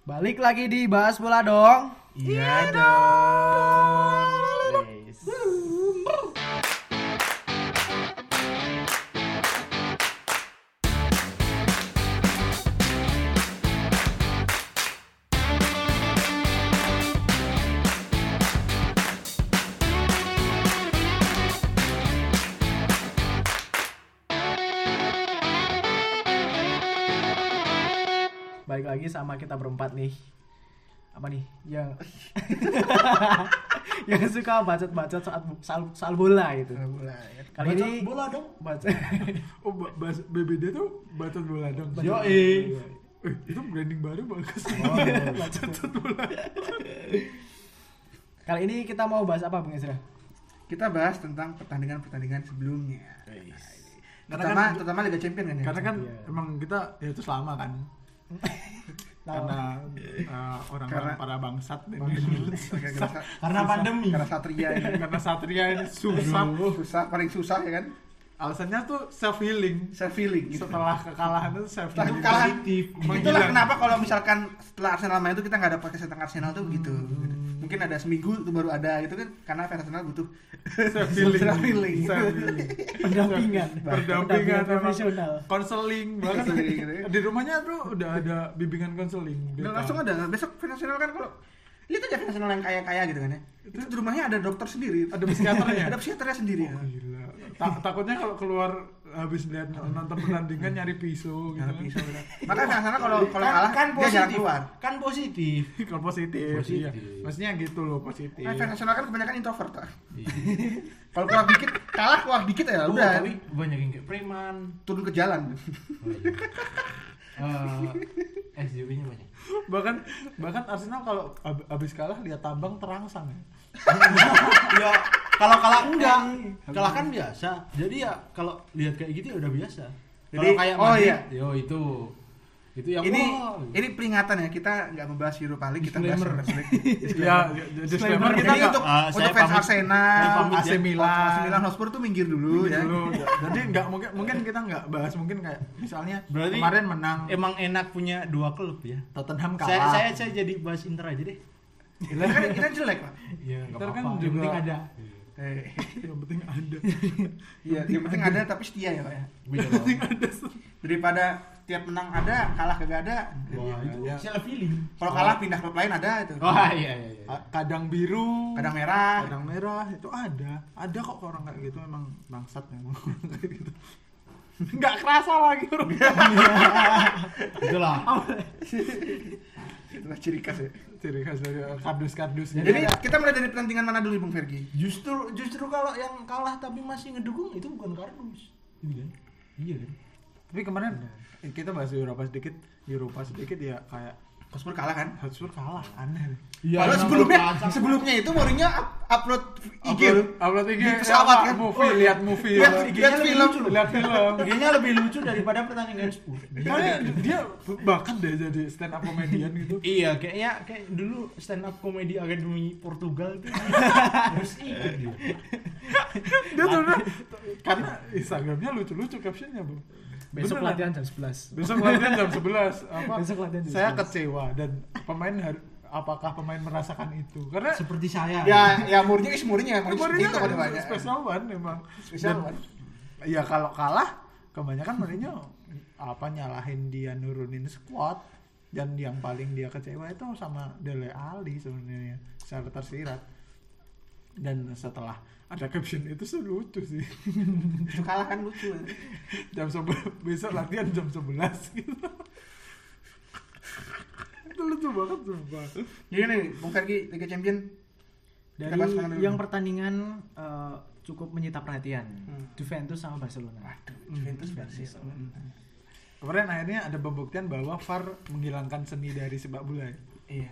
Balik lagi di bahas bola dong. Iya dong. Lagi sama kita berempat nih. Apa nih? Yang yang suka bacot-bacot saat soal, soal bola gitu. Bola. ya. Kali Bacot ini bola dong. baca Oh, ba- bahas BBD tuh bacot bola dong. Bacot bola. Eh, itu branding baru bagus. Oh, iya, bacot bola. Kali ini kita mau bahas apa Bung Ezra? Kita bahas tentang pertandingan-pertandingan sebelumnya. Karena Terutama, kan- terutama Liga Champion kan ya. Karena kan Iya. emang kita ya itu selama kan. Karena uh, orang-orang para bangsat ini. Karena, Karena pandemi. Karena Satria ini Karena Satria ini susah. susah, paling susah ya kan. Alasannya tuh self healing. Saya feeling gitu. Setelah kekalahan itu self Setelah healing. kekalahan, itulah kenapa kalau misalkan setelah Arsenal main itu kita nggak dapat podcast tentang Arsenal tuh begitu. Hmm. Mungkin ada seminggu itu baru ada gitu kan karena fans Arsenal butuh self healing. Self healing. Self healing. Pendampingan. Pendampingan profesional. konseling bahkan gitu ya. di rumahnya tuh udah ada bimbingan konseling Dan langsung ada besok fans Arsenal kan kalau lihat aja fans Arsenal yang kaya-kaya gitu kan ya. Itu di rumahnya ada dokter sendiri. ada psikiaternya ada psikiaternya sendiri. Oh, gila Ta- takutnya kalau keluar habis lihat nonton pertandingan nyari pisau gitu Nah, kan. benar. Makanya fans Arsenal kalau kalau Kan- kalah kan dia positif. keluar. Kan positif. kalau positif, Positif. iya maksudnya gitu loh positif Nah, fans Arsenal kan kebanyakan introvert. Pak. Kalau keluar dikit, kalah keluar dikit ya Oh, udah tapi banyak yang kayak preman. turun ke jalan. Eh, SJW-nya banyak. Bahkan bahkan Arsenal kalau ab- habis kalah lihat tambang terangsang ya ya, kalau kalah enggak. Kalah kan biasa. Jadi ya kalau lihat kayak gitu ya udah biasa. Kalau kayak oh Madrid, iya. yo itu. Itu yang ini wah, ini peringatan ya kita nggak membahas Europa League kita bahas Disclaimer. Champions League. ya Disclaimer. disclaimer Jadi kita nggak untuk Ah, untuk saya fans pamit. Arsenal, Saya pamit AC ya. Milan AC Milan Hotspur tuh minggir dulu ya. dulu jadi nggak mungkin mungkin kita nggak bahas mungkin kayak misalnya Berarti kemarin menang emang enak punya dua klub ya. Tottenham Saya kalah saya saya jadi bahas Inter aja deh. Kita kan kita jelek pak. Iya, Ntar kan juga penting ada. Eh, yang penting ada Iya, yang penting ada tapi setia ya pak ya. Beda dong. Daripada tiap menang ada, kalah kagak ada. Wah, itu Ya. feeling. Kalau kalah pindah klub lain ada itu. Wah, iya iya iya. Ka- kadang biru Kadang merah. kadang merah itu ada ada kok orang kayak gitu emang bangsat memang kayak gitu nggak kerasa lagi orang Itulah. Itulah ciri khas ya. ciri khas dari kardus-kardus Jadi kita mulai dari pertandingan mana dulu Bung Fergi? Justru justru kalau yang kalah tapi masih ngedukung itu bukan kardus. Iya kan? Iya kan? tapi kemarin kita bahas Eropa sedikit Eropa sedikit ya kayak Hotspur kalah kan? Hotspur kalah aneh Iya. Padahal sebelumnya sebelumnya itu Mourinho up- upload IG loh. upload IG Di pesawat apa, kan? movie Oh, lihat movie lihat Lihat lebih film. lucu loh. lihat film IG-nya lebih lucu daripada pertandingan Spurs. Kayaknya dia bakat deh jadi stand up comedian gitu Iya, kayaknya kayak dulu stand up comedy akademi Portugal itu harus ikut dia. dia tuh karena Instagramnya lucu-lucu captionnya bro Besok Beneran. latihan jam 11. besok latihan jam 11 apa Besok latihan jam saya 11. kecewa dan pemain har- apakah pemain merasakan itu karena Seperti saya. Ya, ya Mourinho is Mourinho ya, seperti itu kan banyak. special one emang Special Dan- one. ya kalau kalah kebanyakan Mourinho apa nyalahin dia nurunin squad dan yang paling dia kecewa itu sama Dele Alli sebenarnya secara tersirat dan setelah ada caption itu sih lucu sih Itu kalah kan lucu. jam 11 besok latihan jam 11 gitu itu lucu banget sumpah Jadi nih, Bung Fergi Liga Champion Dari yang pertandingan eh, cukup menyita perhatian. Hmm. Juventus sama Barcelona. Waduh, Juventus versus. kemarin akhirnya ada pembuktian bahwa VAR menghilangkan seni dari sepak bola ya. Iya.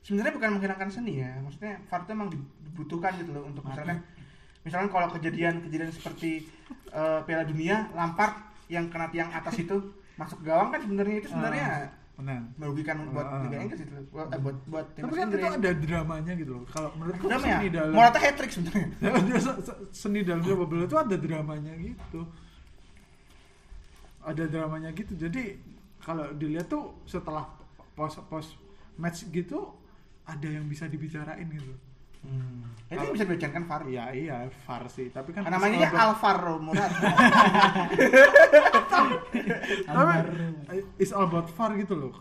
Sebenarnya bukan menghilangkan seni ya, maksudnya VAR itu emang dibutuhkan gitu loh untuk misalkan misalkan kalau kejadian-kejadian seperti eh, Piala Dunia, Lampard yang kena tiang atas itu masuk gawang kan sebenarnya itu sebenarnya menang merugikan buat Ah. Liga Inggris itu. Buat eh, buat, buat tapi timnas kan itu ada dramanya gitu loh kalau menurutku Drama ya? seni dalam Morata hat trick sebenarnya. Ya, se- se- seni dalam sepak bola itu ada dramanya gitu ada dramanya gitu jadi kalau dilihat tuh setelah pos pos match gitu ada yang bisa dibicarain gitu. Hmm. Itu bisa dibacakan VAR. iya iya VAR sih. Tapi kan namanya about- Alvaro Morata. tapi it's all about VAR gitu loh.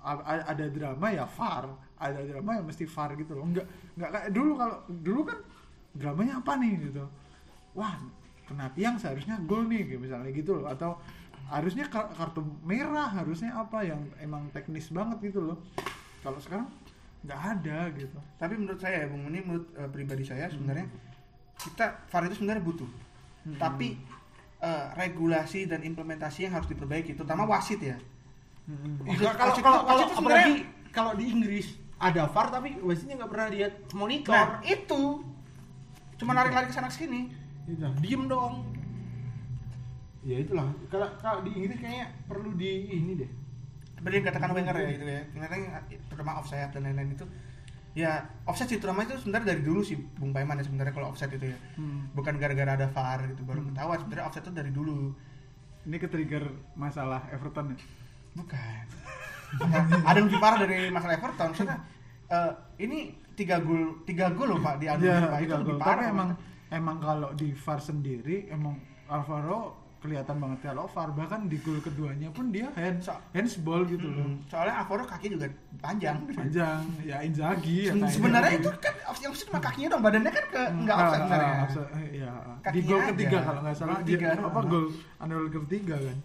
A- a- ada drama ya VAR ada drama ya mesti VAR gitu loh. Nggak nggak kayak dulu kalau dulu kan dramanya apa nih gitu. Wah kena tiang seharusnya gol nih kayak misalnya gitu loh. Atau harusnya kar- kartu merah harusnya apa yang emang teknis banget gitu loh. Kalau sekarang nggak ada gitu Tapi menurut saya ya, Bung, ini menurut eh, pribadi saya sebenarnya kita VAR itu sebenarnya butuh. Hmm. Tapi eh, regulasi dan implementasi yang harus diperbaiki, terutama wasit ya. Hmm. Wasit- Iya, kalau wasit- kalau kalau wasit itu apalagi sebenarnya- kalau di Inggris ada VAR tapi wasitnya nggak pernah lihat monitor. Nah, itu cuma lari-lari ke sana ke sini. Gitu. Diem dong. Ya itulah. Kalau kalau di Inggris kayaknya perlu di ini deh. Seperti yang katakan Wenger ya gitu ya. Ternyata terutama offside dan lain-lain itu ya offside sih terutama itu sebenarnya dari dulu sih Bung Paiman ya sebenarnya kalau offside itu ya. Hmm. Bukan gara-gara ada VAR gitu baru ketahuan sebenarnya offside itu dari dulu. ini ke trigger masalah Everton ya Bukan. Nah, ada yang lebih parah dari masalah Everton. Karena eh, ini tiga gol tiga gol loh pak di Iya, Pak. itu lebih parah. Tapi emang emang kalau di VAR sendiri emang Alvaro kelihatan banget kalau VAR bahkan di gol keduanya pun dia hand So- handsball gitu loh. Hmm, soalnya Alvaro kaki juga panjang. Panjang ya Inzaghi ya Sebenarnya gitu. itu kan yang cuma kakinya dong, badannya kan ke enggak Ah, offside ah, sebenarnya. iya. di gol ketiga kalau nggak salah ketiga, apa gol underway ketiga kan.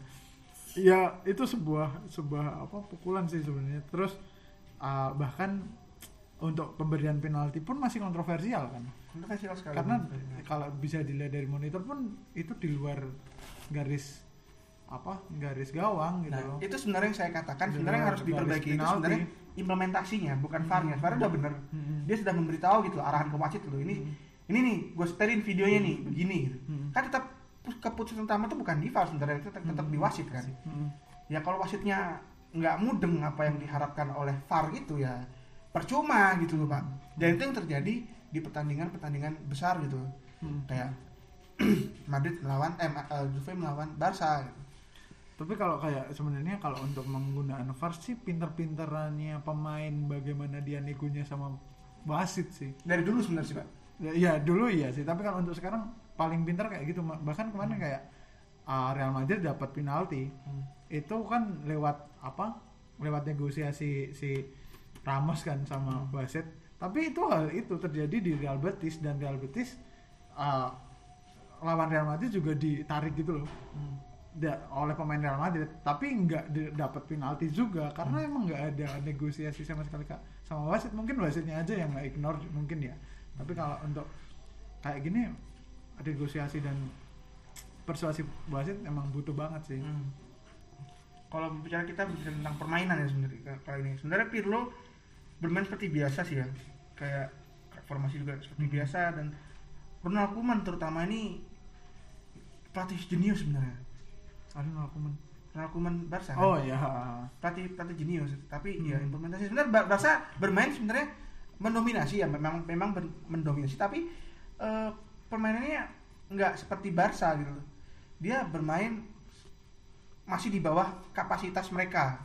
Ya itu sebuah sebuah apa pukulan sih sebenarnya. Terus ah, bahkan untuk pemberian penalti pun masih kontroversial kan. Kontroversial sekali. karena kalau bisa dilihat dari monitor pun itu di luar garis apa garis gawang gitu Nah, loh itu sebenarnya yang saya katakan sebenarnya harus diperbaiki itu sebenarnya implementasinya, bukan VAR-nya. VAR udah bener. Hmm. Dia sudah memberitahu gitu arahan ke wasit loh. Ini ini nih, gue setelin videonya nih, begini. gitu. Hmm. Kan tetap keputusan utama itu bukan di VAR sebenarnya, itu tetap, tetap di wasit kan. Mm. Ya kalau wasitnya nggak mudeng apa yang diharapkan oleh VAR itu ya percuma gitu loh, Pak. Dan itu yang terjadi di pertandingan-pertandingan besar gitu. Hmm. Kayak Madrid melawan eh eh, Juve melawan Barca gitu. tapi kalau kayak sebenarnya kalau untuk menggunakan VAR sih pinter-pinterannya pemain bagaimana dia negonya sama wasit sih. Dari dulu sebenarnya sih, Pak. ya, ya, dulu iya sih. Tapi kalau untuk sekarang paling pinter kayak gitu bahkan kemarin kayak ah, Real Madrid dapat penalti. Itu kan lewat apa? Lewat negosiasi si Ramos kan sama wasit. Tapi itu hal itu terjadi di Real Betis dan Real Betis ah, lawan Real Madrid juga ditarik gitu loh. Da- oleh pemain Real Madrid tapi nggak dapat penalti juga karena emang nggak ada negosiasi sama sekali kak. Sama wasit mungkin wasitnya aja yang nggak ignore mungkin ya. Tapi kalau untuk kayak gini negosiasi dan persuasi wasit emang butuh banget sih. Hmm. Kalau bicara kita bicara tentang permainan ya sebenarnya ka- kali ini. Sebenarnya Pirlo bermain seperti biasa sih ya. Kayak formasi juga seperti biasa dan Ronald Koeman terutama ini pelatih jenius sebenarnya. ada Koeman Ronald Koeman Barca. kan? oh ya pelatih pelatih jenius tapi Hmm. ya implementasi sebenarnya Bar- Barca bermain sebenarnya mendominasi ya memang memang ber- mendominasi tapi eh, permainannya nggak seperti Barca gitu dia bermain masih di bawah kapasitas mereka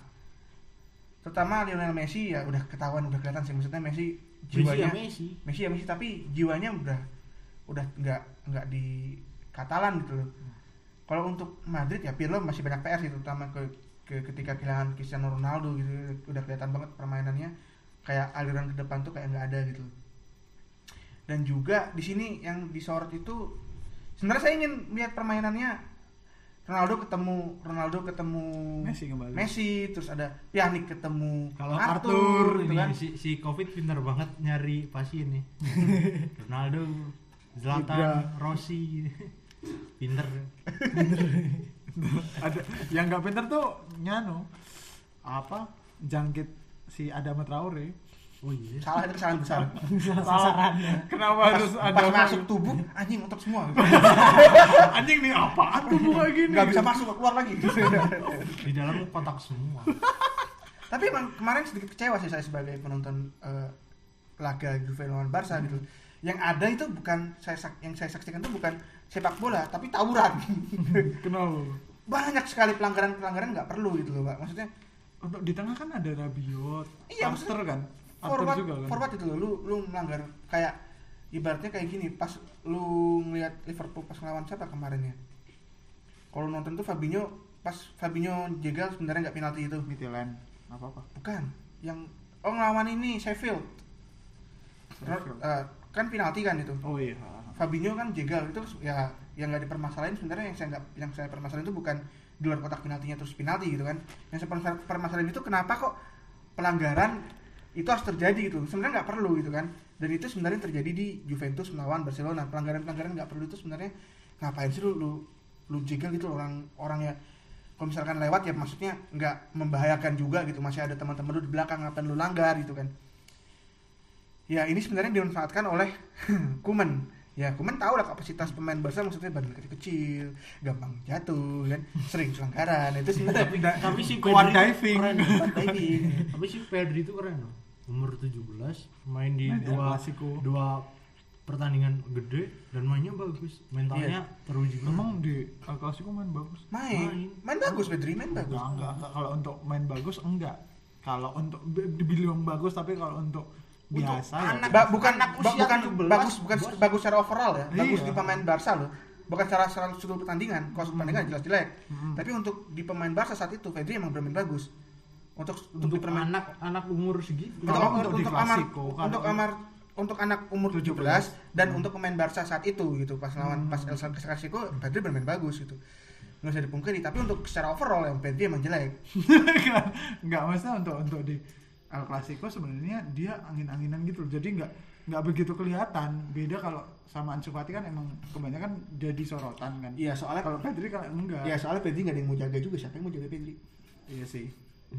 terutama Lionel Messi ya udah ketahuan udah kelihatan sih maksudnya Messi Messi ya jiwanya Messi. Messi ya Messi tapi jiwanya udah udah nggak nggak di Katalan gitu loh. Kalau untuk Madrid ya Pirlo masih banyak PR sih terutama ke, ke ketika kehilangan Cristiano Ronaldo gitu udah kelihatan banget permainannya kayak aliran ke depan tuh kayak nggak ada gitu. Dan juga di sini yang disorot itu sebenarnya saya ingin lihat permainannya Ronaldo ketemu Ronaldo ketemu Messi kembali. Messi terus ada Pjanic ketemu Kalau Arthur, Arthur gitu kan. si, si Covid pinter banget nyari pasien nih. Ronaldo, Zlatan, Ibra. Rossi. Pinter. ada yang nggak pinter tuh nyano apa jangkit si Adama Traore Oh iya. Salah itu kesalahan besar. sasarannya kenapa harus pas, ada pas masuk tubuh anjing untuk semua anjing nih apaan tuh kayak gini nggak bisa masuk keluar lagi Di dalam kotak semua. tapi emang kemarin sedikit kecewa sih saya sebagai penonton eh, laga Juve lawan Barca gitu yang ada itu bukan saya sak- yang saya saksikan itu bukan sepak bola tapi tawuran. Kenapa banyak sekali pelanggaran pelanggaran nggak perlu gitu loh pak. Maksudnya untuk di tengah kan ada Rabiot, Iya, Arthur kan, Arthur forward juga kan. forward itu loh lu lu melanggar kayak ibaratnya kayak gini pas lu ngeliat Liverpool pas ngelawan siapa kemarin ya? Kalau nonton tuh Fabinho pas Fabinho jegal sebenarnya nggak penalti itu. Midtjylland, apa apa. bukan yang oh ngelawan ini Sheffield, Sheffield. Eh, kan penalti kan itu. Oh iya. Fabinho kan jegal itu ya yang nggak dipermasalahin sebenarnya yang saya nggak yang saya permasalahin itu bukan di luar kotak penaltinya terus penalti gitu kan. Yang saya permasal- permasalahin itu kenapa kok pelanggaran itu harus terjadi gitu. Sebenarnya nggak perlu gitu kan. Dan itu sebenarnya terjadi di Juventus melawan Barcelona. Pelanggaran pelanggaran nggak perlu itu sebenarnya ngapain sih lu lu, lu jegal gitu orang orang ya. Kalau misalkan lewat ya maksudnya nggak membahayakan juga gitu. Masih ada teman-teman lu di belakang ngapain lu langgar gitu kan ya ini sebenarnya dimanfaatkan oleh Kuman ya Kuman tahu lah kapasitas pemain Barca maksudnya badan kecil gampang jatuh kan sering pelanggaran itu sebenarnya tapi, tapi si Kuat Pedri diving. keren. Diving. tapi si Pedri itu keren loh umur 17 main di Main El dua dua pertandingan gede dan mainnya bagus mentalnya teruji banget. Memang di El Clasico main bagus. main main bagus Pedri main bagus Enggak, enggak, enggak. Kalau untuk main bagus enggak. Kalau untuk bi- dibilang bagus tapi kalau untuk biasa ya. anak- Ba- bukan anak ba- usia bukan 17, bagus bukan bos. bagus secara overall ya. Bagus Iya. di pemain Barca loh. Bukan secara secara seluruh pertandingan. Kalau pertandingan jelas jelek. Hmm. tapi untuk di pemain Barca saat itu Pedri emang bermain bagus. Untuk untuk, untuk di permain anak anak umur segitu untuk, Kalau untuk, untuk amar kalau- untuk amar untuk anak umur 17 17. dan untuk pemain Barca saat itu gitu. Pas lawan Hmm. pas El Clasico Pedri bermain bagus gitu. Nggak bisa dipungkiri. Tapi untuk secara overall yang Pedri emang jelek. Enggak, enggak maksudnya untuk untuk di El Clasico sebenarnya dia angin-anginan gitu loh. Jadi enggak enggak begitu kelihatan. Beda kalau sama Ansu Fati kan emang kebanyakan jadi sorotan kan. iya soalnya Kalau Pedri kan enggak. ya soalnya Pedri nggak ada yang mau jaga juga siapa yang mau jaga Pedri Iya sih.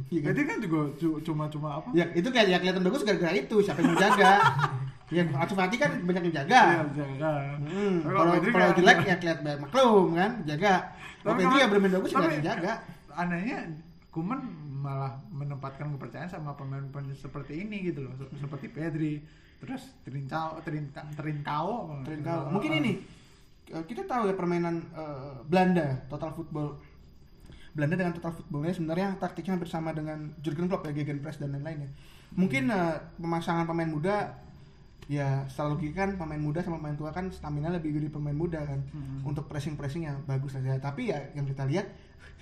Iya kan? Pedri kan juga cu- cuma-cuma apa? Ya itu kayak ya kelihatan bagus gara-gara itu siapa yang mau jaga. ya Ansu Fati kan banyak yang jaga. Iya, jaga. Hmm, Kalau kalau Pedri kalau kayak- jelek ya kelihatan maklum kan jaga. Kalau Pedri ya bermain bagus nggak ada yang jaga. Anehnya Kuman malah menempatkan kepercayaan sama pemain-pemain seperti ini gitu loh, Se- seperti Pedri, terus Trincao, Trincao, Trincao. Mungkin ini eh, kita tahu ya permainan eh, Belanda total football. Belanda dengan total footballnya sebenarnya taktiknya hampir sama dengan Jurgen Klopp ya gegenpress dan lain-lainnya. Mungkin eh, pemasangan pemain muda ya secara logika kan pemain muda sama pemain tua kan stamina lebih gede pemain muda kan Mhm. untuk pressing pressing yang bagus saja tapi ya yang kita lihat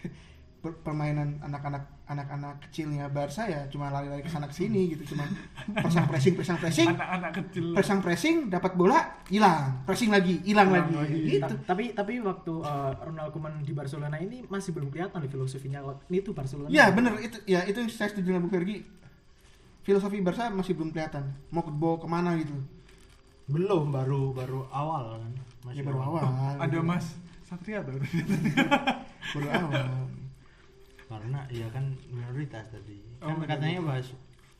permainan anak-anak anak-anak kecilnya Barca ya cuma lari-lari ke sana ke sini gitu. Cuma pasang pressing pasang pressing. Anak-anak kecil. pasang pressing dapat bola hilang. Pressing lagi hilang lagi. lagi. gitu. Ta- tapi tapi waktu uh, Ronald Koeman di Barcelona ini masih belum kelihatan nih filosofinya. Kalau ini tuh Barcelona. ya bener. Itu ya itu saya setuju dengan Bung Fergie. Filosofi Barca masih belum kelihatan. Mau ke bawa ke mana gitu. Belum baru baru awal kan. Ya baru awal. Ada Mas Satria tuh. baru awal karena ya kan minoritas tadi Oh, kan katanya bahas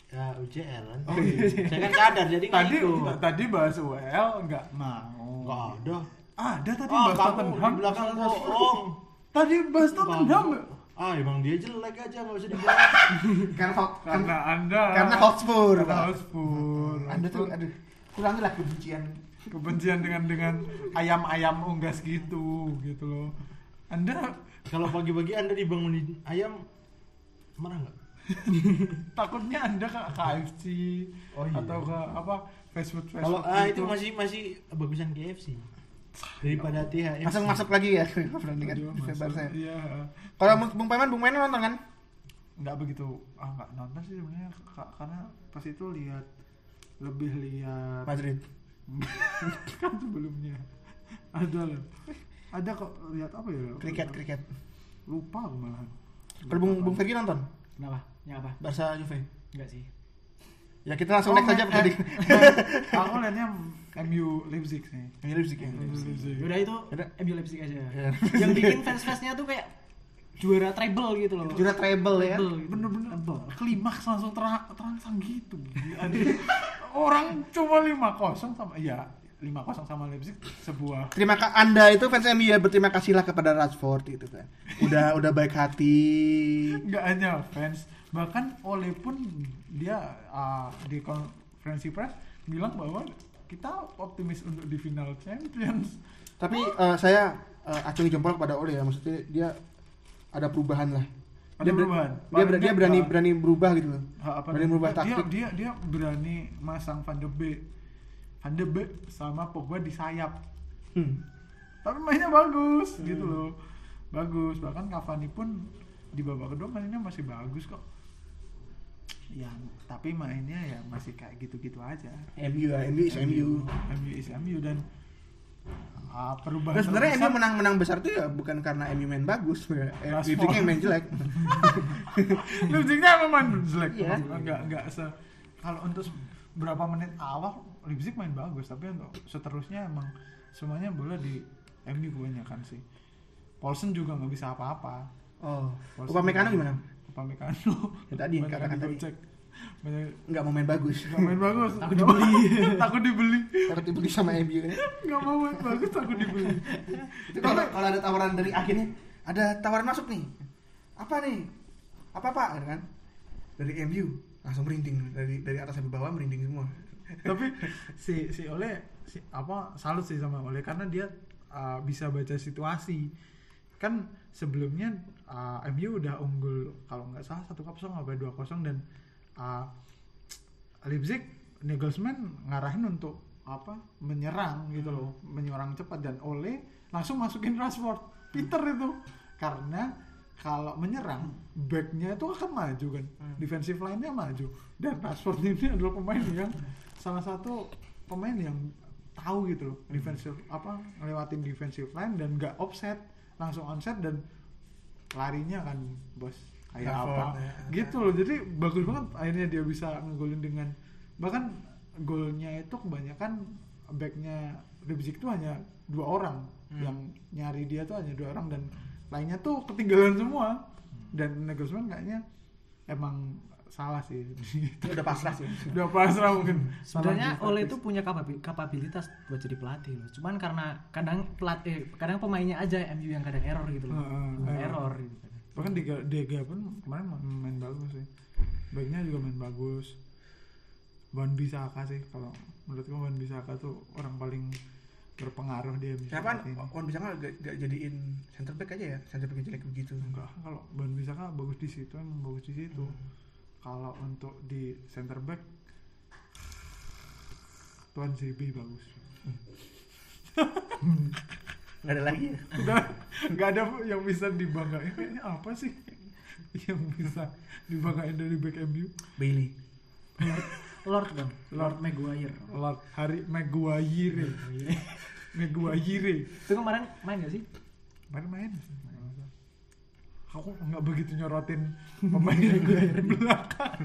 ya, UCL kan Oh, iya. saya kan sadar jadi nggak tadi ikut. tadi bahas UEL enggak mau. nggak ada Ada tadi ah bahas Tottenham. di belakang bohong Tadi bahas Tottenham. nggak? ah emang dia jelek aja nggak usah dibahas karena Hot- Karena Anda karena Hotspur Karena. Hotspur. anda tuh aduh kurangi lah kebencian kebencian dengan dengan ayam-ayam unggas gitu gitu loh. Anda kalau pagi-pagi anda dibangunin ayam marah nggak takutnya Anda ke KFC Oh, iya. atau ke apa fast food fast kalau ah gitu. itu masih masih bagusan KFC daripada THF langsung masuk lagi ya pertandingan Aduh, masuk. Barca ya. Iya. kalau Bung Paiman Bung Paiman nonton kan nggak begitu ah nggak nonton sih sebenarnya Ka- karena pas itu lihat lebih lihat Madrid kan sebelumnya ada loh ada kok lihat apa ya kriket kriket lupa aku malahan kalau Bung Bung Fergie nonton Kenapa? Yang apa? Barca Juve Enggak sih. ya kita langsung Oh, next aja eh, tadi aku lihatnya MU Leipzig sih Ini Leipzig ya MU Leipzig Yaudah itu Yaudah. MU Leipzig aja. Ya. Yang bikin fans-fansnya tuh kayak juara treble gitu loh. juara treble ya gitu. bener-bener Treble. klimaks langsung terang terangsang gitu orang cuma lima kosong sama ya lima kosong sama Leipzig sebuah Terima kasih Anda itu fans MU ya berterima kasihlah kepada Rashford gitu kan. Udah udah baik hati. nggak hanya fans bahkan Ole pun dia uh, di konferensi pers bilang bahwa kita optimis untuk di final Champions Tapi eh, saya uh, acungi jempol kepada Ole ya maksudnya dia ada perubahan lah ada Dia, ber- perubahan dia, ber- dia berani uh, berani berubah gitu loh. Ha, berani namanya? merubah dia, taktik. dia dia berani masang Van de Beek Van de Beek sama Pogba di sayap Hmm. tapi mainnya bagus gitu loh bagus bahkan Cavani pun di babak kedua mainnya masih bagus kok ya tapi mainnya ya masih kayak gitu-gitu aja MU MU is MU. MU is MU dan ah, perubahan Nah, sebenarnya MU menang-menang besar tuh ya bukan karena MU main bagus, ya. Eh, yang main jelek. Leipzignya emang main jelek Iya. enggak enggak se kalau untuk berapa menit awal Leipzig main bagus tapi untuk seterusnya emang semuanya bola di MU kebanyakan sih Paulsen juga nggak bisa apa-apa Oh, Upamecano gimana? Upamecano Ya tadi, digocek. banyak Nggak mau main bagus. nggak main bagus Takut dibeli. takut dibeli Takut dibeli sama MU kan. nggak mau main bagus takut dibeli Itu kalau kalau ada tawaran dari akhirnya ada tawaran masuk nih. Apa nih? Apa Pak? Gitu kan? Dari MU langsung merinding dari dari atas sampai bawah merinding semua. Tapi si si Ole si apa salut sih sama Ole karena dia uh, bisa baca situasi. Kan sebelumnya uh, MU udah unggul kalau nggak salah satu kosong apa dua kosong dan uh, Leipzig Nagelsmann ngarahin untuk apa menyerang gitu loh menyerang cepat dan Ole langsung masukin Rashford. Peter itu. Karena kalau menyerang backnya itu akan maju kan. Defensive line-nya maju. Dan Rashford ini adalah pemain yang salah satu pemain yang tahu gitu loh defensive apa ngelewatin defensive line dan nggak offset langsung onset dan larinya kan bos kayak Rashford, apa. ya. gitu loh jadi bagus banget akhirnya dia bisa ngegolin dengan bahkan golnya itu kebanyakan backnya Leipzig itu hanya dua orang. Hmm. yang nyari dia tuh hanya dua orang dan lainnya tuh ketinggalan semua. Dan Nagelsmann kayaknya emang salah sih Itu udah pasrah sih. udah pasrah mungkin Sebenarnya Ole itu punya kapabi- kapabilitas buat jadi pelatih loh. Cuman karena kadang pelatih, kadang pemainnya aja MU yang kadang error gitu loh. Heeh, Bukan heeh. error gitu. bahkan Dega, Dega pun kemarin main, bagus sih baiknya juga main bagus Wan Bisaka sih kalau menurutku Wan Bisaka tuh orang paling berpengaruh dia Kenapa Wan bisa nggak gak, gak jadiin center back aja ya? Center back jelek begitu. enggak kalau Wan Bisaka bagus di situ emang bagus di situ kalau untuk di center back Tuan ZB bagus. Nggak ada lagi ya. udah nggak ada yang bisa dibanggain. Kayaknya apa sih yang bisa dibanggain dari back MU Bailey. Lord. Dong, Lord. Maguire. Lord Harry Maguire. Maguire. Itu kemarin main gak sih? main main aku nggak begitu nyorotin pemain yang di belakang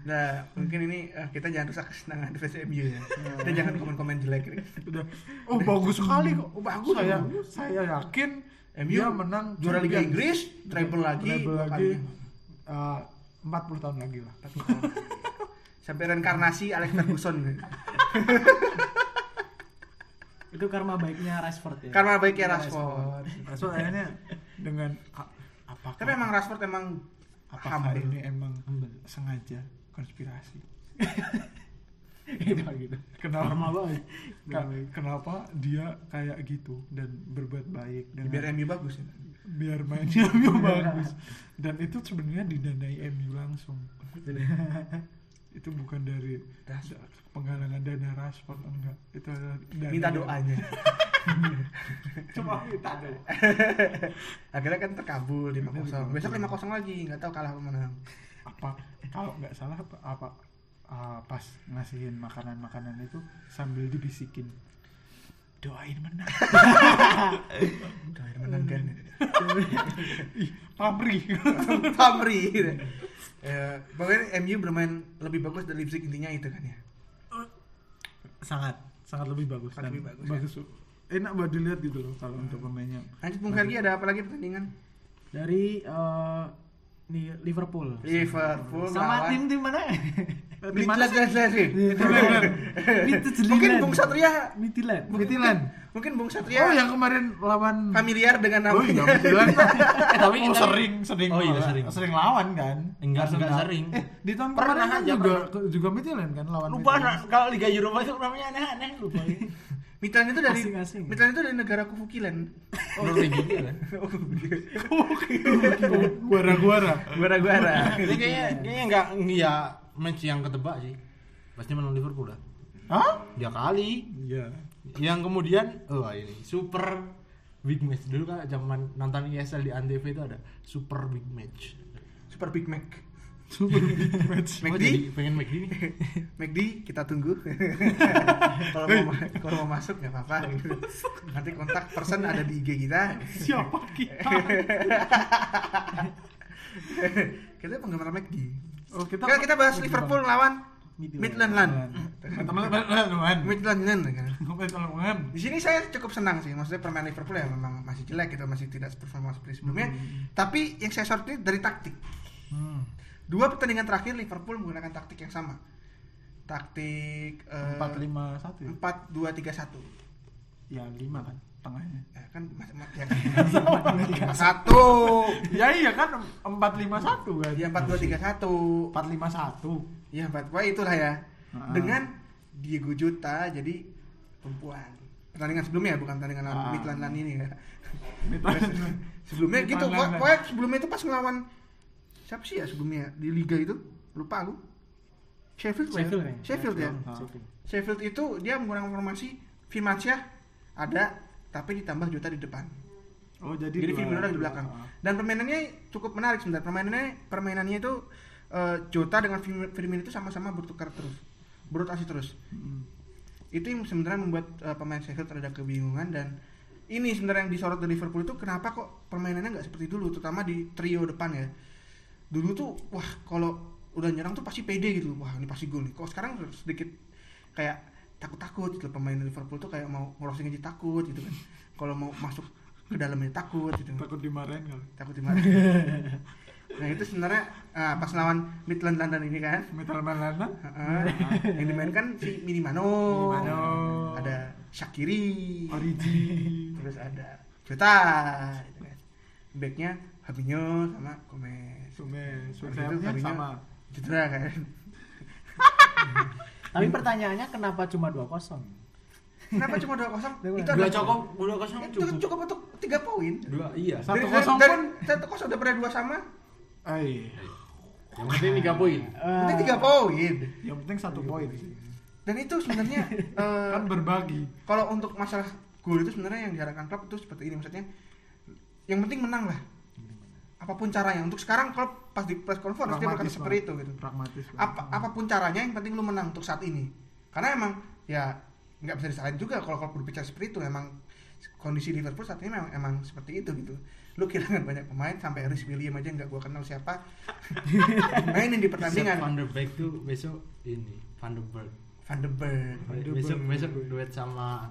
Nah, mungkin ini eh, kita jangan rusak kesenangan defense MU ya. Kita jangan komen-komen jelek. udah oh bagus sekali kok Oh, bagus, saya bagus. saya yakin MU dia menang juara Liga. Inggris, treble lagi, treble lagi kalinya. uh, 40 tahun lagi lah Sampai reinkarnasi Alex Ferguson. Itu karma baiknya Rashford ya. Karena baiknya Rashford. so akhirnya dengan a- apakah Tapi emang Rashford emang humble. ini emang sengaja konspirasi gitu gitu. kenapa. Ka- kenapa dia kayak gitu dan berbuat baik dan Biar MU bagus ya. biar mainnya MU bagus dan itu sebenarnya didanai MU langsung itu bukan dari penggalangan dana Rashford enggak itu dana Minta doanya. cuma minta doa Akhirnya kan terkabul 5-0. Besok 5-0 lagi, nggak tahu kalah apa menang. apa kalau nggak salah apa, apa ah, pas ngasihin makanan-makanan itu sambil dibisikin doain menang Doain menang kan. ih pamri Pamri. Ya, pokoknya MU bermain lebih bagus dari Leipzig intinya itu kan ya. sangat sangat lebih bagus Sangat lebih bagus, bagus enak buat dilihat gitu loh kalau untuk pemainnya Lanjut Bung ada apa lagi pertandingan? Dari eh, nih Liverpool. Liverpool Sama melawan- tim tim mana? Di sih. Midtjylland. Mungkin Bung Satria Midtjylland. Midtjylland. Mungkin Bung Satria oh yang kemarin lawan familiar dengan oh iya Eh, tapi oh, sering sering Oh iya, lawan- sering. sering lawan kan Enggak, enggak sering. eh di tahun Pernah kemarin kan aja, juga juga Midtjylland kan lawan lupa kalau Liga Eropa itu namanya aneh-aneh lupa Midland itu dari Asing-asing. Itu dari negara Kufukilen. Norwegia kan Guara-guara. Guara-guara. ini kayaknya kayaknya nggak ya match yang ketebak sih pasti menang Liverpool lah Hah? dia kali Iya. yang kemudian oh ini super big match dulu kan zaman nonton ESL di Antv itu ada super big match Super Big Mac. Super match. McD? pengen McD nih McD kita tunggu. kalau mau kalau mau masuk nggak apa-apa. gitu. Nanti kontak person ada di IG kita. Siapa kita? kita penggemar McD. Oh, kita Kita, kita bahas Liverpool lawan Midland Land. Teman-teman. Midland Land kan. Di sini saya cukup senang sih. Maksudnya permainan Liverpool ya memang masih jelek gitu, masih tidak performa seperti sebelumnya. Tapi yang saya soroti dari taktik. Hmm. Dua pertandingan terakhir Liverpool menggunakan taktik yang sama. Taktik eh, Empat lima satu. ya? 4 2 3 1. Ya lima kan tengahnya. Ya kan mas, mas, ya kan. satu. Ya iya kan empat lima satu kan. Ya 4 2 3 1. Empat lima satu. Ya 4 wah itulah ya. Ah. Dengan Diego Jota jadi tumpuan. Pertandingan sebelumnya bukan pertandingan lawan Ah. Midland Land ini ya. Midland. sebelumnya gitu Midland Land. pokoknya sebelumnya itu pas ngelawan siapa sih ya sebelumnya di liga itu lupa aku Sheffield ya? Sheffield kayaknya. Sheffield ya. Sheffield. Sheffield itu dia menggunakan formasi Firmansyah ada tapi ditambah Jota di depan Oh jadi. jadi Firmino ada di belakang Ah. dan permainannya cukup menarik sebenarnya permainannya permainannya itu eh, Jota dengan Firmi- Firmino itu sama-sama bertukar terus berotasi terus Hmm. itu yang sebenarnya membuat eh, pemain Sheffield ada kebingungan dan ini sebenarnya yang disorot dari Liverpool itu kenapa kok permainannya nggak seperti dulu terutama di trio depan ya dulu tuh wah kalau udah nyerang tuh pasti pede gitu wah ini pasti gol nih kok sekarang sedikit kayak takut-takut gitu pemain Liverpool tuh kayak mau crossing aja takut gitu kan kalau mau masuk ke dalamnya takut gitu Takut dimarahin kali. takut dimarahin nah itu sebenarnya ah, pas lawan Midland London ini kan Metal Malana. Heeh. yang dimainkan si Minimano, Minimano. ada Shakiri, Origi. terus ada Jota, gitu kan. Backnya Fabinho sama Gomez. Itu Sayapnya sama. cedera kan. Tapi pertanyaannya kenapa cuma 2-0? Kenapa cuma 2-0? Dua- Itu dua cukup dua kosong itu cukup cukup untuk 3 poin. dua iya Satu kosong dari- pun. Satu kosong udah pernah dua sama, Ay. yang penting tiga poin penting 3 poin. Yang penting satu poin sih. Dan itu sebenarnya eh, Kan berbagi. kalau untuk masalah gol itu sebenarnya yang diharapkan klub itu seperti ini maksudnya yang penting menang lah apa pun caranya untuk sekarang kalau pas di press conference dia berkata Pragmatis seperti itu gitu Pragmatis. banget. apa apa pun caranya yang penting lu menang untuk saat ini karena emang ya nggak bisa disalahin juga kalau kalau berbicara seperti itu emang kondisi Liverpool saat ini memang emang seperti itu gitu lu kehilangan banyak pemain sampai Rhys William aja nggak gua kenal siapa mainin di pertandingan Van der Beek tuh besok ini Van der Berg Van de Beek Van der besok Berg. besok duet sama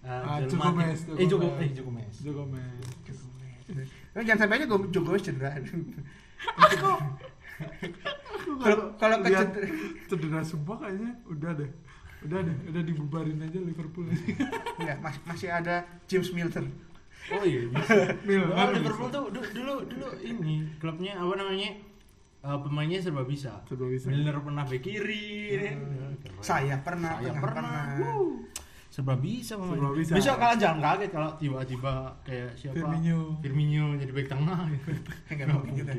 uh, Ah, Matip. Gomez, eh. Gomez eh Joe Gomez Joe Gomez. Tapi jangan sampai aja gue Jokowi cedera. Kalau kalau lihat kecedera cedera semua kayaknya udah deh. Udah deh, udah dibubarin aja Liverpool ini. Enggak, masih masih ada James Milner. oh iya bisa. Mil, Oh, Liverpool bisa. tuh du- dulu dulu ini klubnya apa namanya uh, pemainnya serba bisa Serba bisa. Milner pernah bek kiri Keren. Saya pernah, Saya pernah, pernah. pernah. Serba bisa pemain. Serba bisa. besok kalian jangan kaget kalau tiba-tiba kayak siapa Firmino. Firmino jadi bek tengah gitu Enggak mungkin juga.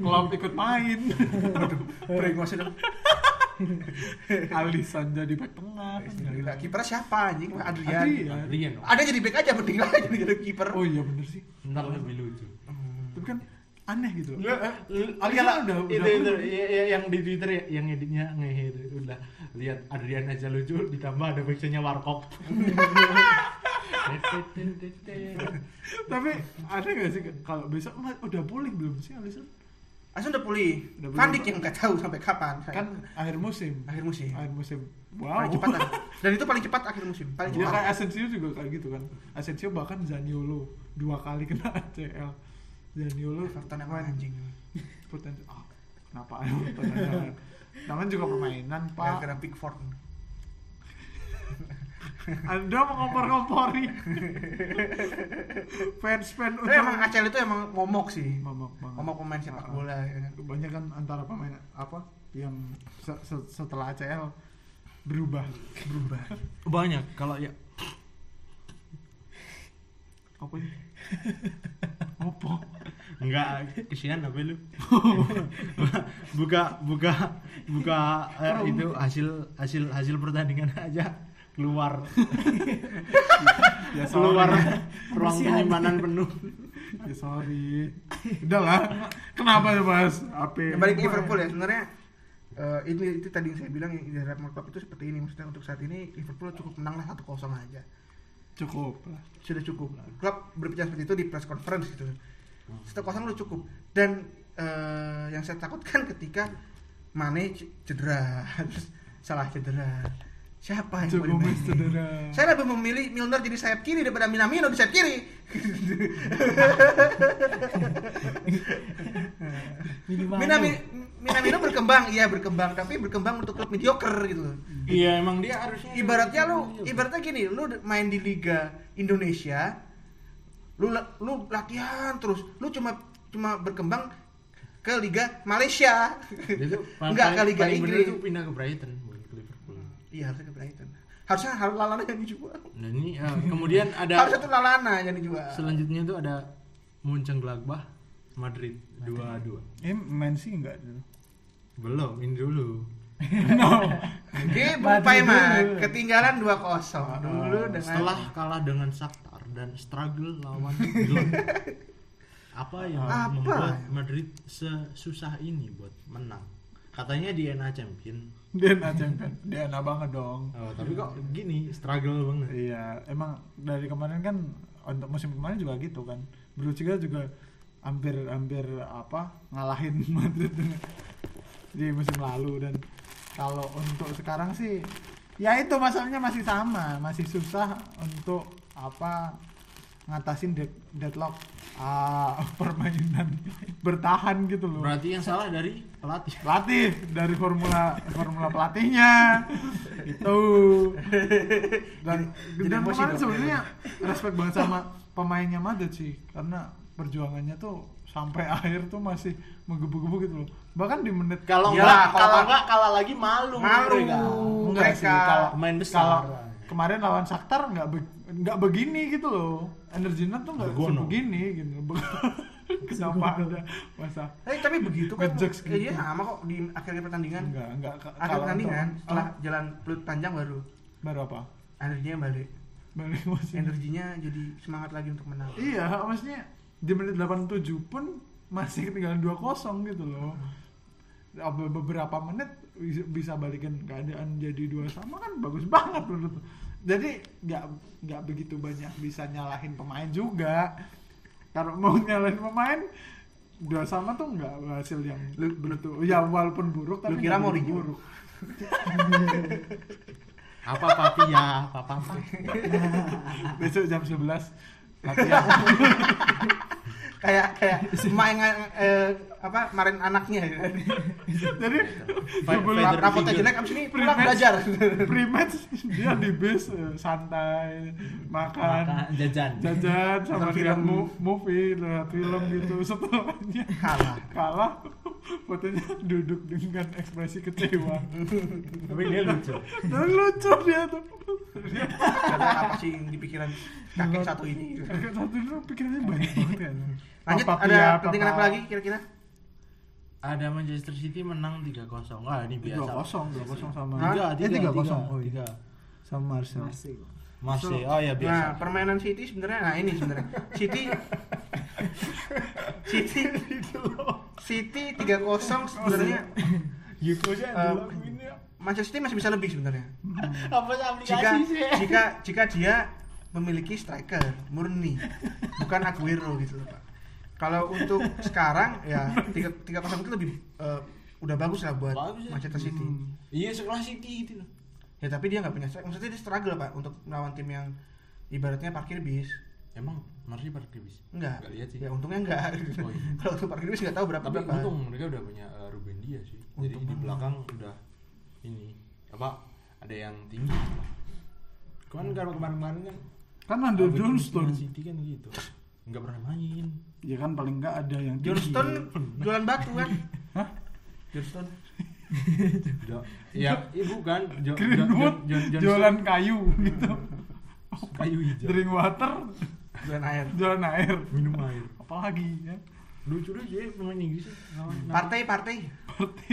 Klopp ikut main. Brengos dong. Alisson jadi back tengah. ada. kiper siapa anjing? Adrian. Adrian. Adrian. Ada jadi back aja penting lah jadi jadi kiper. Oh iya bener sih. ntar lebih lucu Tapi kan aneh gitu. Lu, eh, lu, Alisson kalau udah- itu, udah itu, belum? ya- ya- yang di Twitter ya, yang editnya ngehe itu udah lihat Adrian aja lucu ditambah ada backnya Warkop. Tapi aneh gak sih kalau besok mah udah pulih belum sih Alisson? Langsung udah pulih. Udah pulih. Van Dijk yang nggak tahu sampai kapan. Kan akhir musim. akhir musim. Akhir musim. Paling Wow. cepat lah. Dan itu paling cepat akhir musim. Paling Ya cepat. kayak Asensio juga kayak gitu kan. Asensio bahkan Zaniolo dua kali kena ACL. Zaniolo Everton emang anjing. potensi ah kenapa Everton? Namanya juga permainan pak. Gara-gara Pickford. Anda mengompor-ngompori fans-fans Tapi emang ACL itu emang momok sih. Momok banget. Momok pemain sepak bola. ya kan. Antara pemain apa yang se- se- setelah ACL berubah. Berubah. Banyak kalau ya Apa ini? Apa? Enggak, kesian apa lu? buka buka buka eh, itu hasil hasil hasil pertandingan aja keluar Ya keluar ruang penyimpanan penuh. Ya sorry. Udah lah. Kenapa ya Mas? AP. Kembali ke Liverpool ya sebenarnya eh, ini itu tadi yang saya bilang yang di Red Club itu seperti ini maksudnya untuk saat ini Liverpool cukup menang lah 1-0 aja Cukup lah. sudah cukup klub berbicara seperti itu di press conference gitu. Satu kosong udah cukup. Dan eh, yang saya takutkan ketika Mane cedera. Salah cedera siapa yang Cukup mau Mas dimainin? cedera. saya lebih memilih Milner jadi sayap kiri daripada Minamino di sayap kiri. Minami, Minamino berkembang iya berkembang tapi berkembang untuk klub mediocre gitu Iya emang dia harusnya ibaratnya lu ibaratnya gini lu main di liga Indonesia lu lu latihan terus lu cuma cuma berkembang ke liga Malaysia enggak ke liga Inggris tuh pindah ke Brighton. Iya harusnya ke Brighton harusnya harus Lalana yang dijual Nah ini eh, kemudian ada harusnya tuh Lalana yang dijual selanjutnya tuh ada Mönchengladbach Madrid 2-2. Ini Man City enggak dulu? Belum, ini dulu. no. Oke, Bung Paiman ketinggalan 2-0 dulu dengan Setelah kalah dengan Shakhtar dan struggle lawan. Apa yang Apa? membuat Madrid sesusah ini buat menang? Katanya di NA Champion. DNA champion. DNA banget dong. Oh, tapi kok gini, struggle banget. Iya, emang dari kemarin kan untuk musim kemarin juga gitu kan. Borussia juga hampir hampir apa ngalahin Madrid di musim lalu dan kalau untuk sekarang sih ya itu masalahnya masih sama, masih susah untuk apa ngatasin dead, deadlock ah, permainan bertahan gitu loh. Berarti yang salah dari pelatih. pelatih dari formula formula pelatihnya itu dan Jadi dan kemarin sebenarnya respect banget sama pemainnya Madrid sih karena perjuangannya tuh sampai akhir tuh masih menggebu-gebu gitu loh bahkan di menit Kalau Iya, enggak, kalau- enggak kalah lagi malu. Malu. mereka. enggak sih mereka kalau pemain besar. kalau kemarin lawan Shakhtar nggak be- nggak begini gitu loh. Energinya tuh nggak begini gitu. Kenapa ada masa Eh, tapi begitu kan iya gitu. sama kok di akhir pertandingan. Enggak enggak akhir pertandingan setelah oh, jalan pelut panjang baru baru apa? Energinya balik. Balik musim energinya jadi semangat lagi untuk menang. Iya, maksudnya di menit 87 pun masih ketinggalan 2-0 gitu loh. Apa- Beberapa menit bisa- balikin keadaan jadi dua sama kan bagus banget menurut. Jadi nggak nggak begitu banyak bisa nyalahin pemain juga. Kalau mau nyalahin pemain dua sama tuh nggak hasil yang Lu- begitu. Ya walaupun buruk tapi lu kira mau buruk. Apa papi ya, papa apa? Besok jam 11 latihan. kayak kayak emak yang eh, apa kemarin anaknya. Ya. Jadi rapotnya jelek abis ini pulang belajar. Pre-match dia di base eh, santai makan Makan, jajan. jajan sama lihat movie lihat film gitu setelahnya. Kalah. Kalah fotonya duduk dengan ekspresi kecewa Tapi dia lucu. dan lucu dia tuh Kata apa sih yang di pikiran kakek satu ini kakek satu itu pikirannya banyak banget kan lanjut Papa ada Pia, pentingan Papa- apa lagi kira-kira Ada Manchester City menang 3-0. Ah, ini biasa. dua kosong dua kosong sama Hah? eh tiga kosong oh iya tiga. sama Marcel Masih. Oh ya Nah, biasa. permainan City sebenarnya nah ini sebenarnya. City City City 3-0 sebenarnya Yuko sih eh, Manchester City masih bisa lebih sebenarnya. Apa sih Jika aplikasi sih? jika jika dia memiliki striker murni, bukan Aguero gitu loh, Pak. Kalau untuk sekarang ya 3 3-0 itu lebih eh, udah bagus lah buat Bagus ya. Manchester City. Iya sekelas City itu loh. Ya tapi dia nggak punya strike. Maksudnya dia struggle, Pak, untuk melawan tim yang ibaratnya parkir bis. Emang Marseille parkir bis? Enggak. Nggak lihat sih. Ya untungnya enggak. Oh, iya. Kalau untuk parkir bis nggak tahu berapa Tapi berapa. untung mereka udah punya uh, Ruben Dias sih. Jadi Untung di banget. belakang udah ini apa? Ada yang tinggi. Kan kalau kemarin-kemarin kan kan ada Johnston City kan gitu. Enggak pernah main. ya kan paling enggak ada yang tinggi. Johnston jualan batu kan? Hah? Johnston. Jo, ya, ibu kan Jo- Jo- jualan kayu gitu kayu hijau. drink water Zona air. Jalan air. minum air Apalagi ya. lucu lucu ya pemain Inggris lawan Partai, partai.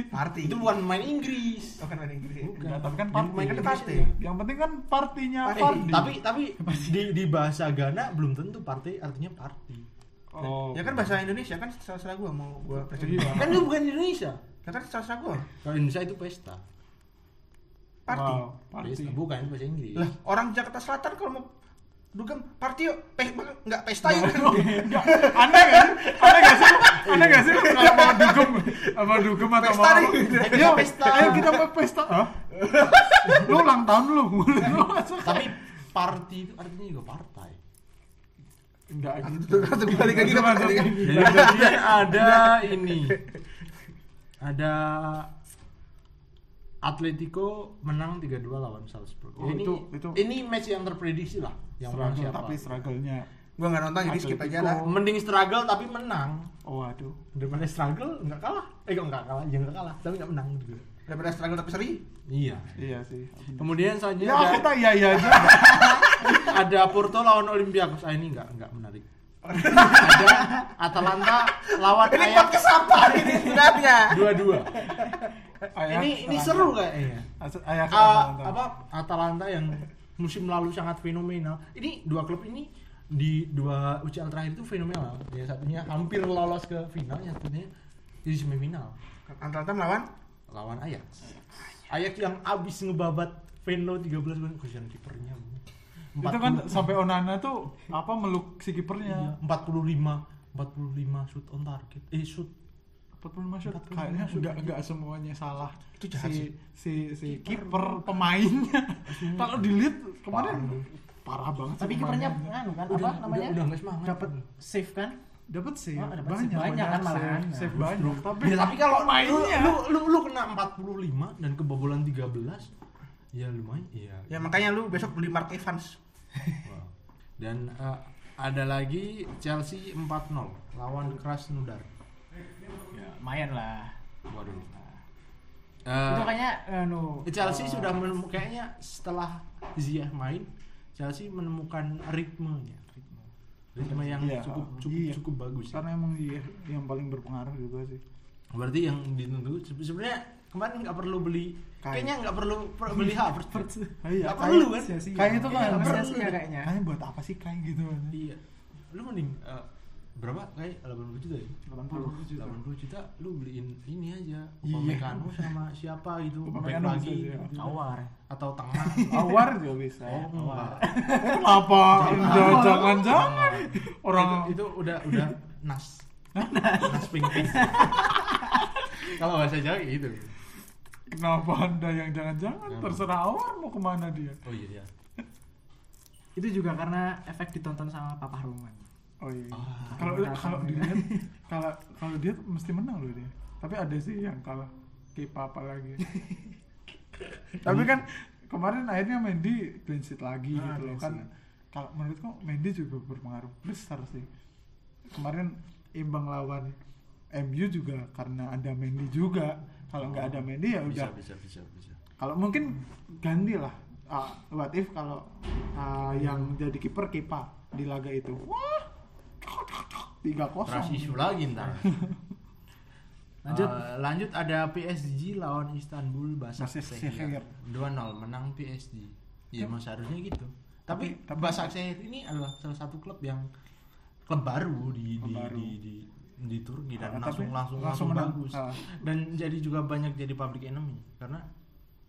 Partai. itu bukan pemain Inggris Oh, kan ada Inggris. Bukan. Ya, tapi kan Yang party. pemain Kan Inggris party. ya. Yang penting kan partinya Party. Fardi. tapi tapi di di bahasa Ghana belum tentu partai artinya party oh. Ya kan bahasa Indonesia kan salah gua mau gua presiden. Iya. kan itu bukan Indonesia Ya kan salah gua. kalau Indonesia itu pesta Party. Wow, party. Pesta, bukan itu bahasa Inggris Lah, orang Jakarta Selatan kalau mau dugem party yuk, pe enggak pesta yuk. Enggak, aneh gak sih? Aneh gak sih? Aneh gak sih? Kalau mau dugem, apa dugem atau Pesta nih. Ayo pesta. Ayo kita mau pesta. Lu ulang tahun lu. Masuk. tapi party itu artinya juga partai Enggak gitu. Balik lagi ke balik lagi. jadi ada ini ada Atletico menang 3-2 lawan Salzburg. Oh, ini itu- itu- ini match yang terprediksi lah. Yang menang Struggle, siapa? tapi struggle-nya. Gua enggak nonton jadi skip aja lah. Mending struggle tapi menang Oh, aduh. daripada struggle nggak kalah. Eh kok nggak kalah, ya nggak kalah, tapi nggak menang juga. Daripada struggle tapi seri. Iya. Iya sih. Kemudian selanjutnya Ya ada, tak iya iya aja. ada Porto lawan Olympiakos. Ah ini nggak nggak menarik. ada Atalanta lawan Ini Ajax podcast apa ini sebenarnya? dua-dua. Ayak, ini ini seru kayaknya. Ah, Atalanta. apa Atalanta yang musim lalu sangat fenomenal. Ini dua klub ini di dua UCL terakhir itu fenomenal. Yang satunya hampir lolos ke final, yang satunya di semifinal Atalanta melawan lawan Ajax. Ajax yang abis ngebabat Venlo 13 gol kesian kipernya. Itu kan sampai Onana tuh apa meluk si kipernya. 45 45 shoot on target. Eh shoot 45 shot 45 kayaknya shot. enggak enggak semuanya salah. Itu jahat si, sih. si si kiper pemainnya. Kalau dilihat kemarin parah banget sih Tapi kipernya anu kan Udah- apa udah- namanya? udah semangat. Dapat save kan? dapat sih Oh, banyak, save banyak kan malahan. save, save banyak tapi Ya, tapi kalau lu, pemainnya lu, lu, lu kena 45 dan kebobolan 13 ya lumayan iya. Ya makanya lu besok beli Mark Evans. Wow. Dan eh, ada lagi Chelsea 4-0 lawan Krasnodar. Ya, lumayan lah. Waduh. itu Eh, kayaknya anu Chelsea eh, sudah menemukan kayaknya setelah Ziyech main Chelsea menemukan ritmenya. Ritme. Ritme yang Iya, cukup cukup iya. cukup bagus ya. karena emang iya yang paling berpengaruh juga sih. Berarti yang ditunggu se- sebenarnya kemarin nggak perlu beli Kayak- kayaknya nggak perlu per- beli Havertz. Ah, iya, nggak perlu kan? Sia-sia. kayak itu Iya, kan? Sia-sia kayaknya. kayaknya buat apa sih kayak gitu? Iya. Lu mending eh, berapa? Kayak 80 juta ya? 80 juta. 80 juta. Lu beliin ini aja Iya. Upamecano sama siapa gitu Upamecano lagi. sih, ya. gitu. Awar. atau tengah awar juga bisa. Oh kenapa? Jangan. Jangan jangan orang itu, itu udah udah nas. Nas pink kalau bahasa Jawa gitu. Kenapa anda yang jangan jangan Kenapa? terserah awar mau ke mana dia. Oh iya iya. Itu juga karena efek ditonton sama Papa Roman. Oh iya. Ah, kalau kalau dilihat kalau kalau dia mesti menang loh dia. Tapi ada sih yang kalah. Kayak apa lagi. Tapi kan kemarin akhirnya Mendy clean sheet lagi Ah, gitu loh kan. kalau menurutku Mendy juga berpengaruh besar sih. Kemarin imbang lawan MU juga karena ada Mendy juga. Kalau nggak ada Mendy ya bisa udah. bisa bisa bisa. Kalau mungkin ganti lah. Ah, what if kalau ah, yang jadi kiper Kepa di laga itu. Wah tiga trust issue kosong lagi ntar Lanjut. Eh, lanjut ada PSG lawan Istanbul Başakşehir. Basaksehir 2-0 menang PSG ya emang seharusnya gitu tapi, Tapi- tapi- Basaksehir ini adalah salah satu klub yang klub baru di di baru. di, di, di Turki dan Ah, langsung langsung langsung langsung menang. bagus Ah. dan jadi juga banyak jadi public enemy karena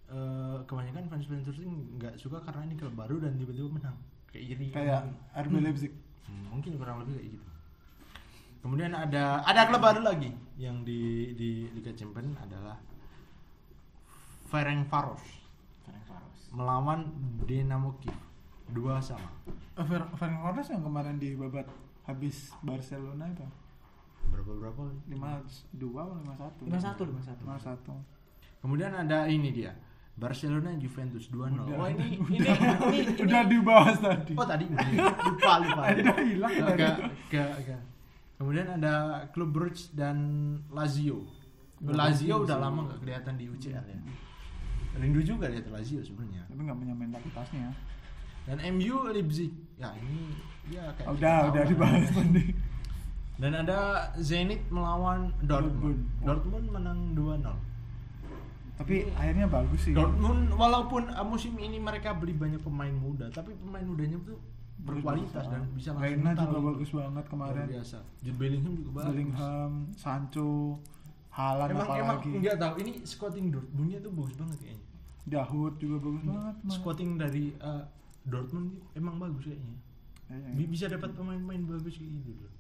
eh, kebanyakan fans fans Turki nggak suka karena ini klub baru dan tiba-tiba menang kayak iri kayak RB Leipzig Hmm, mungkin kurang lebih kayak gitu. Kemudian ada ada klub baru lagi yang di di Liga Champions adalah Ferencvaros melawan Dinamo Kiev dua sama. Eh, Fer Ferencvaros yang kemarin di babat habis Barcelona itu? Berapa berapa lima dua atau lima satu? 51 51. lima satu. Kemudian ada ini dia Barcelona Juventus 2-0 Udah. oh ini ini, ini, ini udah dibahas tadi. Oh tadi udah lupa lupa. Udah hilang tadi. ke- ke- kemudian ada klub Bruges dan Lazio. Lazio udah lama nggak kelihatan di UCL ya. Rindu juga lihat Lazio sebenarnya. Tapi nggak punya mentalitasnya Dan MU Leipzig. Ya ini ya kayak Oh, kita udah tahu udah dibahas tadi Dan ada Zenit melawan Dortmund. Dortmund. Dortmund menang 2-0. tapi akhirnya bagus sih. Dortmund walaupun uh, musim ini mereka beli banyak pemain muda, tapi pemain mudanya tuh berkualitas dan bisa Reina juga gitu. bagus banget kemarin Luar biasa. Jude Bellingham juga bagus. Bellingham Sancho Haaland Emang emang apalagi enggak tahu ini scouting Dortmundnya tuh bagus banget kayaknya. Dahut juga bagus banget man. Scouting dari uh, Dortmund emang bagus kayaknya. Kayaknya. Bi- Bisa dapat pemain-pemain bagus kayak gitu loh.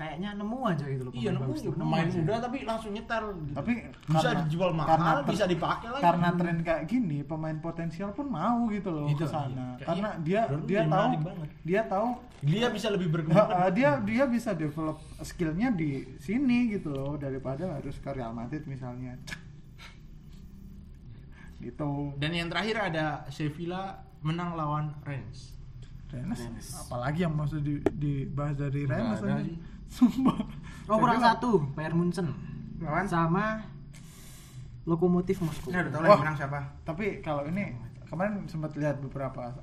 Kayaknya nemu aja gitu loh. Iya, pemain nemu bagus. juga Nemu pemain muda tapi langsung nyetel gitu. tapi bisa karena- dijual mahal, karena ter- bisa dipakai lagi. karena tren kayak gini pemain potensial pun mau gitu loh ke sana iya. karena dia Dortmund dia tahu banget. dia tahu dia bisa lebih berkembang. uh, dia dia bisa develop skillnya di sini gitu loh daripada harus ke Real Madrid misalnya gitu Dan yang terakhir ada Sevilla menang lawan Rennes. Rennes apalagi yang maksud di, dibahas dari Rennes. Sumpah Oh kurang satu, Bayern Munchen Lawan? sama Lokomotif Moskow. Ini udah tahu lah yang menang siapa. tapi kalau ini kemarin sempat lihat beberapa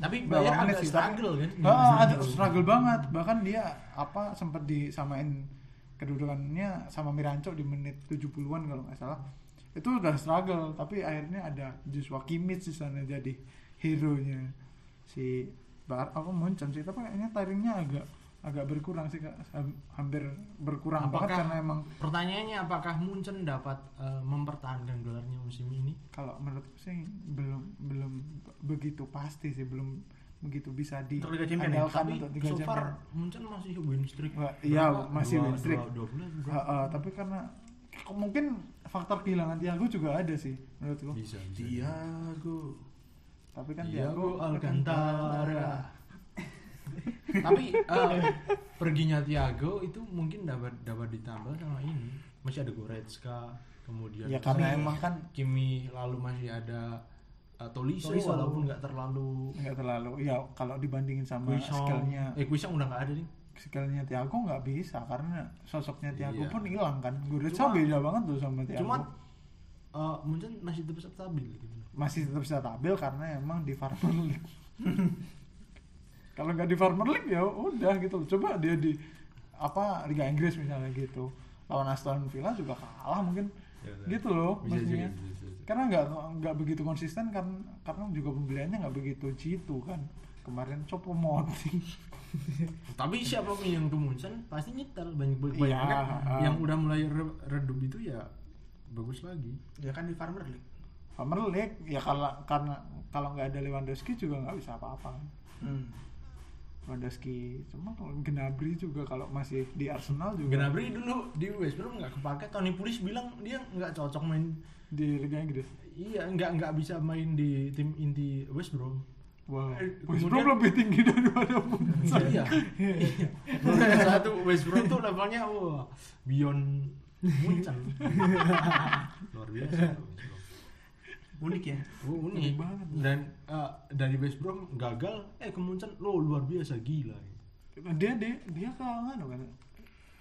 Tapi Bayern agak sih, struggle kan. Ah, ada struggle banget. Bahkan dia apa sempat disamain kedudukannya sama Miranco di menit 70-an kalau nggak salah. Itu udah struggle, tapi akhirnya ada Joshua Kimmich di sana jadi hero-nya si Bar apa Munchen sih, tapi kayaknya taringnya agak agak berkurang sih Kak. Ham- hampir berkurang banget Apakah karena emang pertanyaannya apakah Munchen dapat eh, mempertahankan gelarnya musim ini? kalau menurutku sih belum belum begitu pasti sih belum begitu bisa di Untuk Liga Champions ya? andalkan Tapi untuk Liga so far. Munchen masih win streak. Wah, iya, masih Dua- win streak. Dua, dua bulan. Ha, ha, tapi karena kok mungkin faktor kehilangan Thiago juga ada sih menurutku. Bisa, bisa. Diago. Tapi kan Thiago Thiago Alcantara. Tapi eh, perginya Thiago itu mungkin dapat dapat ditambah sama ini. Masih ada Goretzka, kemudian Ya karena Kimi- emang kan Kimi lalu masih ada eh, Tolisso, Tolisso. walaupun nggak terlalu nggak terlalu ya kalau dibandingin sama skillnya Eh Quisong udah nggak ada nih. skillnya Thiago nggak bisa karena sosoknya Thiago Iya. pun hilang kan. Goretzka Cuma- beda banget tuh sama Thiago. Cuma eh, mungkin masih tetap stabil gitu. masih tetap stabil karena emang di Farmer League. Kalau nggak di Farmer League ya udah gitu. Coba dia di apa Liga Inggris misalnya gitu. Lawan Aston Villa juga kalah mungkin. Ya, gitu loh Bisa maksudnya. juga, bisa, bisa. Karena nggak nggak begitu konsisten kan karena juga pembeliannya nggak begitu jitu kan. Kemarin Copo Moting. Tapi siapa pun yang ke Munchen pasti nyetel banyak banyak kan ah. yang udah mulai re- redup itu ya bagus lagi. Ya kan di Farmer League. Farmer League ya kalau karena kalau nggak ada Lewandowski juga nggak bisa apa-apa. Hmm. Lewandowski cuma kalau Gnabry juga kalau masih di Arsenal juga Gnabry dulu di West Brom nggak kepake. Tony Pulis bilang dia nggak cocok main. di Liga Inggris. Iya nggak nggak bisa main di tim inti West Brom. Wow. Eh, West Brom lebih tinggi daripada Munchen. iya. iya. Satu West Brom tuh levelnya wah beyond Munchen. Luar biasa. Unik ya. Oh, unik Unik banget. Dan eh, dari West Brom gagal, eh ke Munchen lo luar biasa gila. Dia dia dia ke mana kan?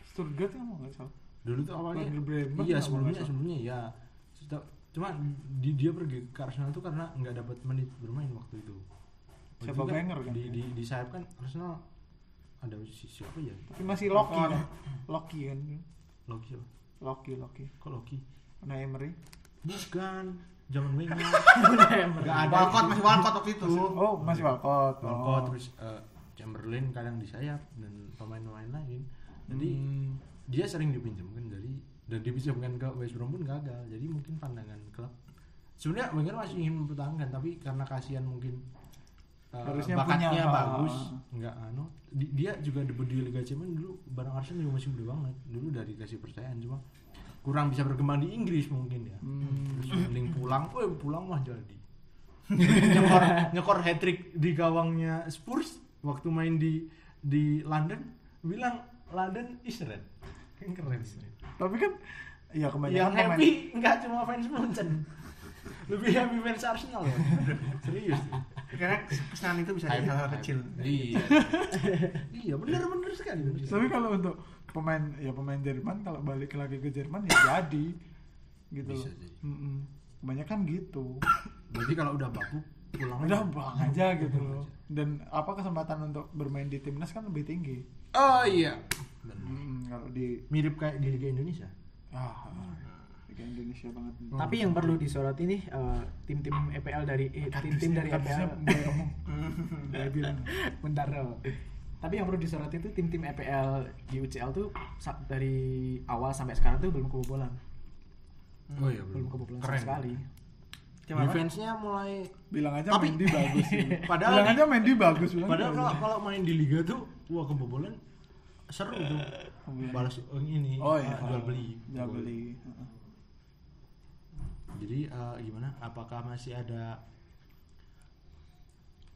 Stuttgart kan nggak salah. Dulu tuh awalnya iya sebelumnya sebelumnya ya. Cuma di, dia pergi ke Arsenal tuh karena nggak dapat menit bermain waktu itu. Waktu Siapa itu Wenger kan? Di, di, di sayap kan Arsenal ada si, siapa ya? Tapi masih Loki Ocon. kan? Loki kan? Loki? Loki Loki. Kok Loki? Nah Emery. Bukan. Zaman Wenger. Gak ada. Walcott masih Walcott waktu itu. Oh masih Walcott. Walcott Oh. terus eh, Chamberlain kadang di sayap dan pemain-pemain lain. Jadi Hmm. dia sering dipinjamkan dari dan dipinjamkan ke West Brom pun gagal. Jadi mungkin pandangan klub sebenarnya Wenger masih ingin mempertahankan tapi karena kasihan mungkin eh, Harusnya bakatnya punya, bagus ah. nggak anu di- dia juga debut di Liga Champions dulu bareng Arsenal juga masih muda banget dulu dari kasih percayaan cuma kurang bisa berkembang di Inggris mungkin ya. Hmm. terus mending pulang oh pulang mah jadi. Nyekor nyekor hat trick di gawangnya Spurs waktu main di di London bilang London is red. Kan keren Tapi kan ya yang kebanyakan pemain. happy nggak cuma fans Munchen. Lebih happy fans Arsenal ya. Serius. Karena kesenangan itu bisa jadi hal-hal kecil. iya. Iya bener bener sekali. Bener Tapi kalau untuk pemain ya pemain Jerman kalau balik lagi ke Jerman ya jadi. Gitu. Bisa loh. jadi. Kebanyakan gitu. berarti kalau udah baku pulang udah aja. buang aja gitu loh. dan apa kesempatan untuk bermain di timnas kan lebih tinggi. Oh iya. Hmm, kalau di mirip kayak di Liga Indonesia? Ah Liga Indonesia banget. Tapi yang perlu disoroti nih eh, tim-tim EPL dari eh, tim-tim dari EPL bentar. Tapi yang perlu disoroti itu tim-tim EPL di UCL tuh dari awal sampai sekarang tuh belum kebobolan. oh iya Belum kebobolan sama keren sekali. Tim apa? defense-nya mulai bilang aja Tapi- Mendy bagus sih. Padahal bilang di- aja Mendy bagus bilang Padahal kalau kalau main di liga tuh wah kebobolan seru tuh. Balas oh, ini oh iya jual beli. jual beli Jadi eh, gimana? Apakah masih ada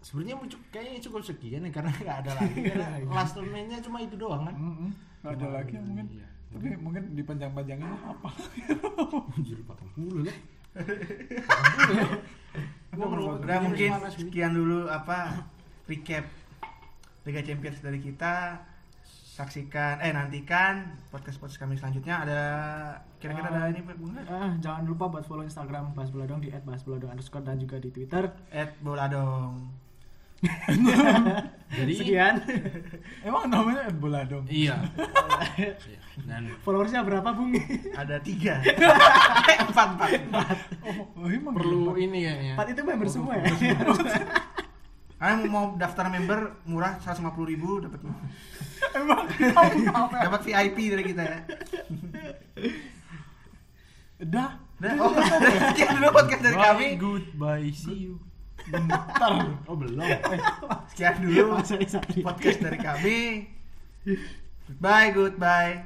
Sebenarnya muncul kayaknya cukup sekian ya karena nggak ada lagi karena last nya cuma itu doang kan. Mm-mm. Nggak ada lagi ya mungkin Iya. tapi mungkin dipanjang-panjangin apa Jadi 40 lah. Udah mungkin sekian dulu apa recap Liga Champions dari kita. Saksikan eh nantikan podcast-podcast kami selanjutnya ada kira-kira ada ini Bung Ah, jangan lupa buat follow Instagram Bahas Boladong di @bahasboladong underscore dan juga di Twitter. boladong. Jadi Sekian. emang namanya Ed bola dong iya. Dan Followersnya berapa, Bung? Ada tiga. Eh, empat empat. oh, oh emang perlu iya, ini kayaknya. Empat itu member semua ya. Kalian mau daftar member murah 150.000 ribu dapat emang ya? dapat VIP dari kita ya. dah Nah, oh, sekian dulu podcast dari kami. Bye, goodbye, see you. Bentar Oh belum. Sekian dulu Sorry, sorry. podcast dari kami. Goodbye, goodbye.